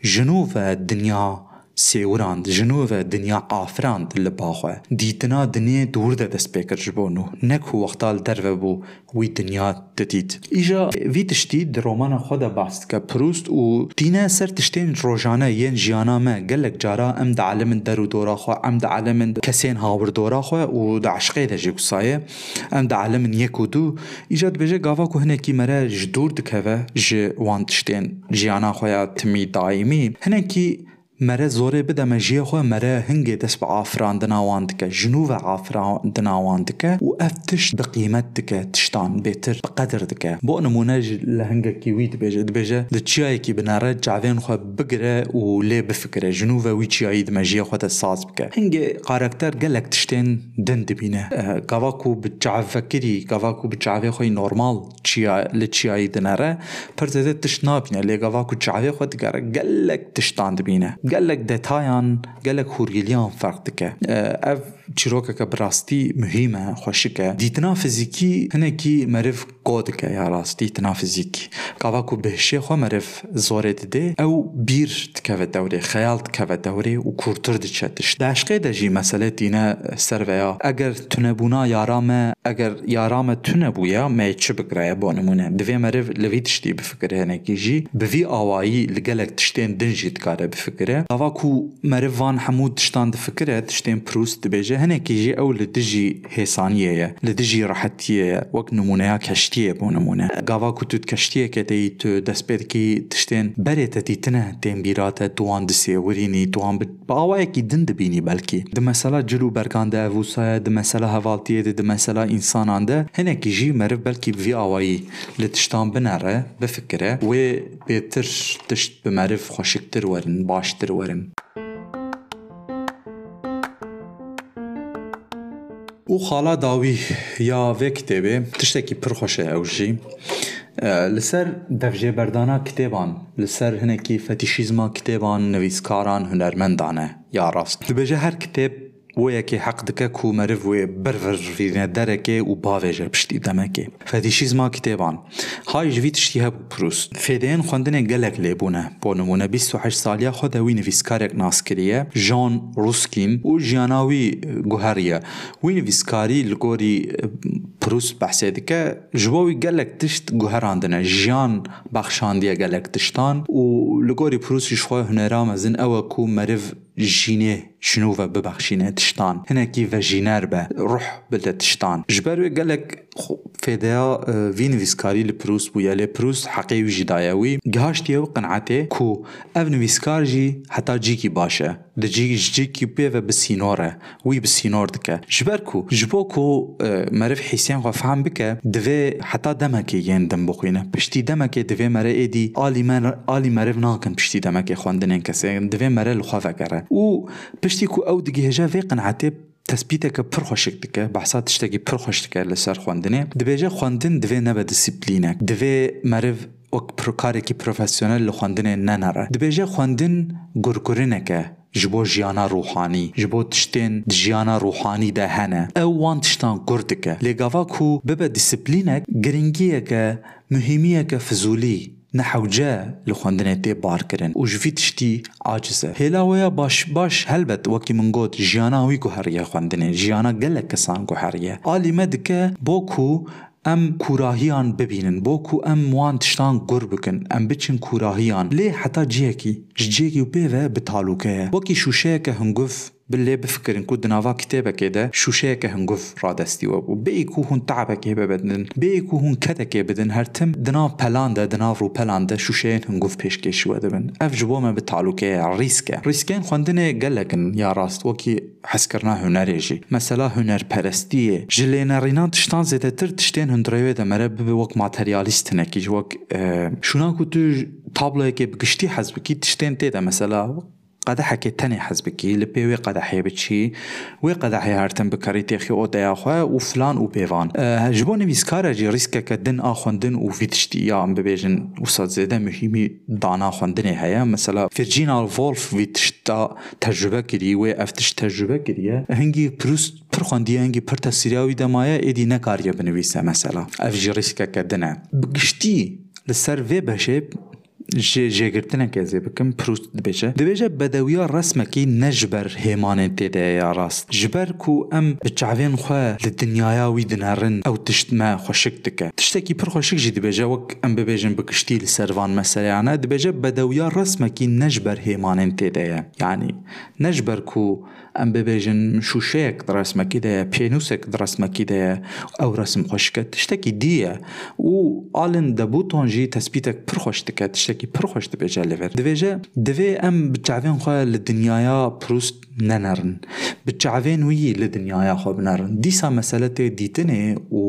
A: جنوب دنیا سێوران ژنۆڤە دنیا ئافراند لە باخوا دیتنا دنێ دووردە ji بۆ و نەک و وەختال دەرvە بوو وی دنیا دەدیت ئیژە وی تشتی درۆمانە خۆدا باستکە پروست و دینە سەر تشتێن ڕۆژانە یەن ژیانامە گەلک جارا ئەم دەعاە من دەر و دۆراخوا ئەم هاور دۆراخوا و داعشقی دەژێ کوسایە ئەم دەعاە من یەک و دوو ئیژات بێژە گاوا و هەنێکی مەرە ji دوور dikeve ji wan tiştên jiyana xweya timî daîmî hinekî مره زوره بده مجیه خو مره هنگه دست به آفران دناوان دکه جنو آفران دناوان دکه و افتش ده قیمت دکه تشتان بیتر بقدر دکه با نمونه لهنگه کیوی ده بیجه ده بیجه ده چیایی که بناره جعوین خو بگره و لی بفکره جنو و وی چیایی ده مجیه خو ده ساز بکه هنگه قارکتر گلک تشتین دن ده بینه گواکو به جعوه کری گواکو به جعوه خوی نرمال چیا لچیایی پرزده تشنا بینه لی گواکو جعوه خو ده گلک تشتان ده بینه قال لك دتايان قال لك هورجليان فرق دكه آه، اف ku çavê xwe digere gelek tiştan dibîne gelek detayan gelek hûrgiliyan ferq dike ev چیرۆکەکە بڕاستی مهمە خۆشکە دیتنا فزیکی هەنێکی مەرف کۆدکە یا ڕاستی تنا فزیکی کاواکو بهشێ خۆ مەرف زۆرێ دێ ئەو بیر تکەوە دەورێ خەیاڵ تکەوە دەورێ و کورتتر دچێتش داشقێ دەژی مەسلێت دینە سەرڤەیە ئەگەر تونەبوونا یارامە ئەگەر یارامە تونەبووە مێ چ بگرایە بۆ نمونە دوێ مەرف لەوی تشتی بفکر هەنێکیژی بڤی ئاوایی لەگەلێک تشتێن دنجی دکارە بفکرە ئاواکو مەرڤان هەموو تشتان دفکرە تشتێن پروست دبێژە هەنێکیژی ئەو لە دژی هێسانیەیە لە دژی ڕەحەتیە وەک نمونەیە کەشتیە بۆ نمونە گاواکو توت کەشتیەکە دەی تو دەستپێکی تشتێن بەرێتە دیتنە تێنبیراتە دوان دسێورینی دوان باوایەکی دن دبینی بەلکی دمەسەلا جلو بەرگاندە ئەڤوسایە دمەسەلا هەواڵتیە دمەسەلا ئینساناندە هەنێکیژی مەرف بەلکی ڤی ئاوایی لە تشتان بنەڕە بفکرە وێ بێتر تشت بمەرف خۆشکتر وەرن باشتر وەرن. او خالا داوی یا وک دی به تشتکی پرخوشه او جی لسر دفجه بردانا کتبان لسر هنکی فتیشیزما کتبان نویزکاران هنرمندانه یا راست دبجه هر کتب وەیەکی حەق دکە کومەرف وێ بەرڤژینە دەرەکێ و باێژە پشتی دەمەکێ فەدیشیزما کتێبان های ژوی تشتی هەبوو پروست فێدەیەن خوندنێک گەلک لێبوونە بۆ نمونە 28 سالیا خۆدەوی نویسکارێک ناسکریە ژان ڕوسکین و ژیانناوی گوهریە وی نویسکاری لە گۆری پروست بەحسێ دکە ji بۆ وی gelek tişt guherandine jiyan bexşandiye gelek tiştan û li gorî Prusî xwe جینه شنو و ببخشینه تشتان. هنه کی و جینر به روح بده تشتان جبروی گلک فیده آه، وین ویسکاری لپروس بو یلی پروس حقی و جدایوی گهاشتی و قنعته کو أو نویسکار جی حتا جی کی باشه ده جی جی کی بی و بسینوره وی بسینور دکه جبر کو جبو کو آه، مرف حسین خواه فهم بکه دوی حتا دمکی یین دم بخوینه پشتی دمکی دوی مره ایدی آلی مرف ناکن پشتی دمکی خواندنین کسی دوی مره لخواه وبشتيكو او دجيجا فيقن عتب تثبيتك برخوشتك بحصات تشتكي برخوشتك لسر خواندنه دبيجا خواندن دوی نبا ديسيبلينك دوی مرف وک پرکاری که پروفسیونل خواندن نه نره دبیجه خواندن گرگرینکه جبو جیانا روحانی جبو تشتین جیانا روحانی ده هنه او وان تشتان گردکه لگاوا کو ببه دسیپلینه گرنگیه که مهمیه که فزولی دەبێژە خوندن گورگورنەکە ji bo jiyana rouhanî ji bo tiştên jiyana rouhanî de hene ew wan tiştan gur dike lêgava ku bibe disiplînek giringiyeke muhîmiyeke fizûlî نەحەوجە لە خوێندنێ تێ بارکردن. و ژوی تشتی عاجزە. هێلاوەیە باش باش هەلبەت وەکی من گوت ژیانناوی گوهریە خوێندنێ ژیانە گەلە کەسان گوهریە. ئالیمە دکە بۆکو ئەم کوراهیان ببینن بۆکو ئەم وان تشتان گور و باللي بفكرن كود نافا كتابك ده شوشيك هنقف رادستي وبو بيكو هون تعبك بدن بيكو هون كتك بدن هرتم دنا بلان ده دنا رو بلان ده شوشين هنقف بيشكش ودبن اف جبو ما بتعلوكي ريسكا ريسكين خوندنه قلقن يا راست وكي حس كرنا هنريجي مثلا هنر پرستیه جلینا رینا تشتان زیده تر تشتین هندروی ده مره ببی وک نکی وک شونا تو تابلو که بگشتی حزب کی تشتین تیده مثلا قدحك تاني حزبكي لبي وي قدحي بتشي وي قدحي هرتن بكاري تيخي او ديا خوا وفلان و بيوان أه جبون ويسكارا جي ريسكا كدن اخوندن و فيتشتي يا ام ببيجن وسط زيدا مهمي دانا خوندني هيا مثلا فيرجينا فولف فيتشتا تجربه كري وي افتش تجربه كري هنگي بروست پر خوندیه هنگی پر تسریاوی دمایه ایدی نکاریه بنویسه مثلا اف جی ریسکا کدنه بگشتی لسر وی بشه جێگرتنێکە زێ بکەم پروست دبێژە دەبێژە بەدەویە ڕسمەکی نەژبەر هێمانێت تێدایە ڕاست. ژبەر و ئەم بچاوێن خۆ لە دنیاوی دنەڕن ئەو تشتمە خۆشک دکە. تشتێکی پرخۆشکژی دەبێژە وەک ئەم ببێژن بکشتی لە سەروان مەسەریانە دەبێژە بەدەویە ڕسمەکی نەژبەر هێمانێن تێدایە. ینی نەژبەر و ئەم ببێژن شوشەیەک ڕسمەکی دەیە پێنووسێک ڕسمەکی دەیە ئەو ڕسم خۆشکە تشتێکی دیە. و ئالن دەبوو تۆنژی تەسپیتێک پرخۆش دکە تشتێکی پرخۆش دەبێژە لەوێت. دەبێژە دەوێ ئەم بچاوێن خۆ لە پروست نەنەرن. بچاوێن وی لە دنیاە دیسا مەسەلە تێ دیتنێ و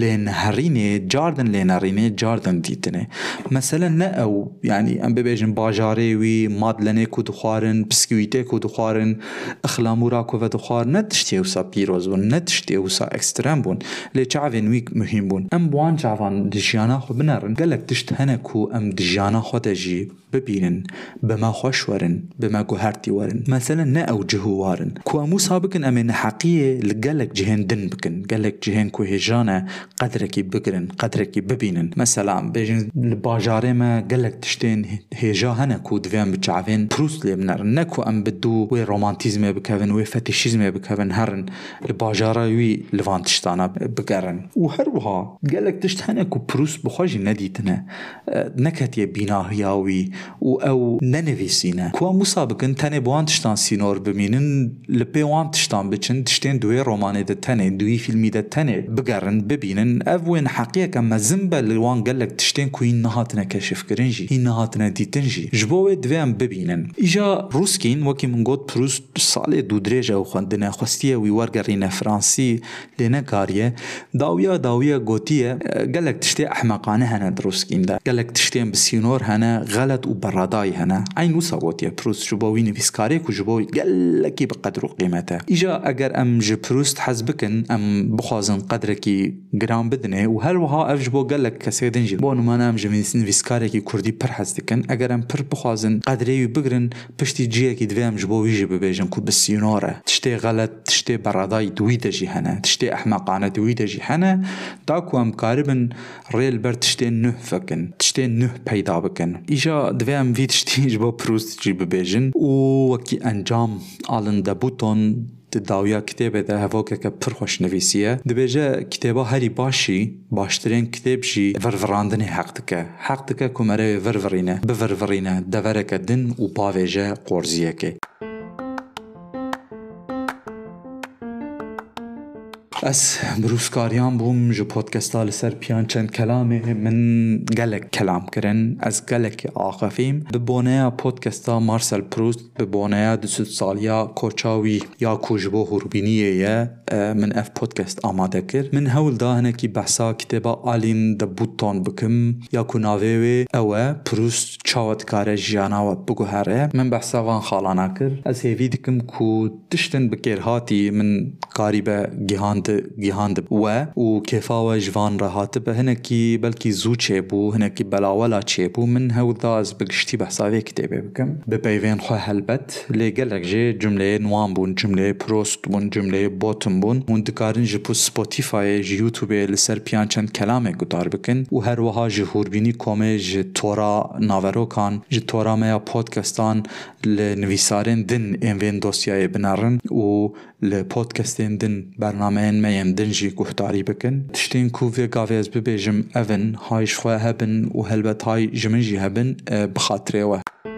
A: لێن هەرینێ جاردن لێنەڕینێ جاردن دیتنێ. مەسەلە نە ئەو ینی ئەم ببێژن باژارێوی مادلەنێک و دخوارن پسکویتێک و دخوارن ئەخلامورا کۆڤە دخوار نە تشتێ وسا پیرۆز بوون نە تشتێ وسا ئەکسترام بوون. لێ وی مهم بوون. ئەم بوان چاوان دژیانە خۆ بنەڕن گەلک تشت هەنە و ئەم دژیانە جیانا خۆ دەژی ببینن بەما خۆش وەرن بەما گوهرتی وەرن مەسەلەن نە ئەو جهوارن کو هەموو سا بکن ئەمێ نەحەقیە لە جهێن دن بکن گەلێک جهێن کو هێژانە قەدرێکی بگرن قەدرێکی ببینن مەسەلام بێژن لە باژارێمە گەلێک تشتێن هێژا هەنە کو دوێن بچاوێن پروست لێ بنەرن نەکو ئەم بدوو وێ ڕۆمانتیزمێ بکەون وێ فەتیشیزمێ بکەون هەرن لە باژارەوی لەوان تشتانە بگەڕن و هەروها گەلێک تشت هەنە و پروست بخۆژی نەدیتنە نەکەتیە بیناهیاوی و ئەو نەنویسینە. کووا موسا بکن تەنێ بوان تشتان سینۆر بمینن لە پێوان تشتان بچن تشتێن دوێ ڕۆمانێ دە تەنێ دوی فیلمی دە تەنێ بگەڕن ببینن. ئەv وێن حەقیەکە مەزم بە لەوان گەلێک تشتێن کوین نهاتنە کەشفکردنجی هی نهاتنە دیتنجی ji bo wê divêm bibînin îja Rûskîn wekî min got Prûst salê dû dirêje ew xwendine xwestiye wî wergerîne Fransî lê nekariye dawiya dawiya gotiye gelek tiştê ehmeqane hene Rûskîn de gelek tiştên bi sînor جور هنا غلط وبرداي هنا عين وصوت يا بروست شو بوي نفيس كاريك وشو قلكي بقدر قيمته إجا أجر أم جبروست حزبكن أم بخازن قدركي جرام بدنه وهل وها أفجبو قلك كسيدن جي بونو مانا أم جميس نفيس كاريكي كردي بر حزدكن أجر أم بر بخازن قدري بقرن بشتي جيه كي دوي أم جبوي جي ببيجن كو بسيونارة تشتي غلط تشتي برداي دوي دجي هنا تشتي أحمقانة دوي دجي هنا تاكو أم كاربن ريل بر تشتي نه فكن تشتي نه بيدا بکن. ایجا دوی هم ویدشتی ایج با پروست جی ببیجن. او وکی انجام آلن ده بوتون داویا کتابه ده هفو که که پرخوش نویسیه. ده بیجه هری باشی باشترین کتاب جی ورورانده حق دکه. حق دکه کمره ورورینه بورورینه دوره که دن و باویجه قرزیه که. Ez birûskariyan bûm ji podkesta li ser piyan çend kelamê min gelek kelam kirin ez gelekî axefîm bi boneya podkesta Marcel Proust bi boneya du sud saliya koça wî ya ku ji bo hûrbîniyê ye min ev podcast amade kir min hewl da hinekî behsa kitêba alîn de bûton bikim ya ku navê wê ew e Proust çawa dikare jiyana we biguhere min behsa van گیهان دب و و جوان رهات به هنکی بلکی زو چه بو هنکی بلاولا چه بو من هو داز بگشتی بحثاوی کتیبه بکم به پیوین خواه هلبت لگلک جه جمله نوان بون جمله پروست بون جمله بوتم بون هون دکارن جپو سپوتیفای جی یوتیوب لسر پیان چند کلامه گدار بکن. و هر وها جه هوربینی کومه جه تورا ناوروکان جه تورا میا پودکستان لنویسارن دن این وین بنارن و ji hûrbînî komê ji tora naverokan ji tora me ya podcastan li nivîsarên din ên vên dosyayê binerin û li podcastên din bernameyên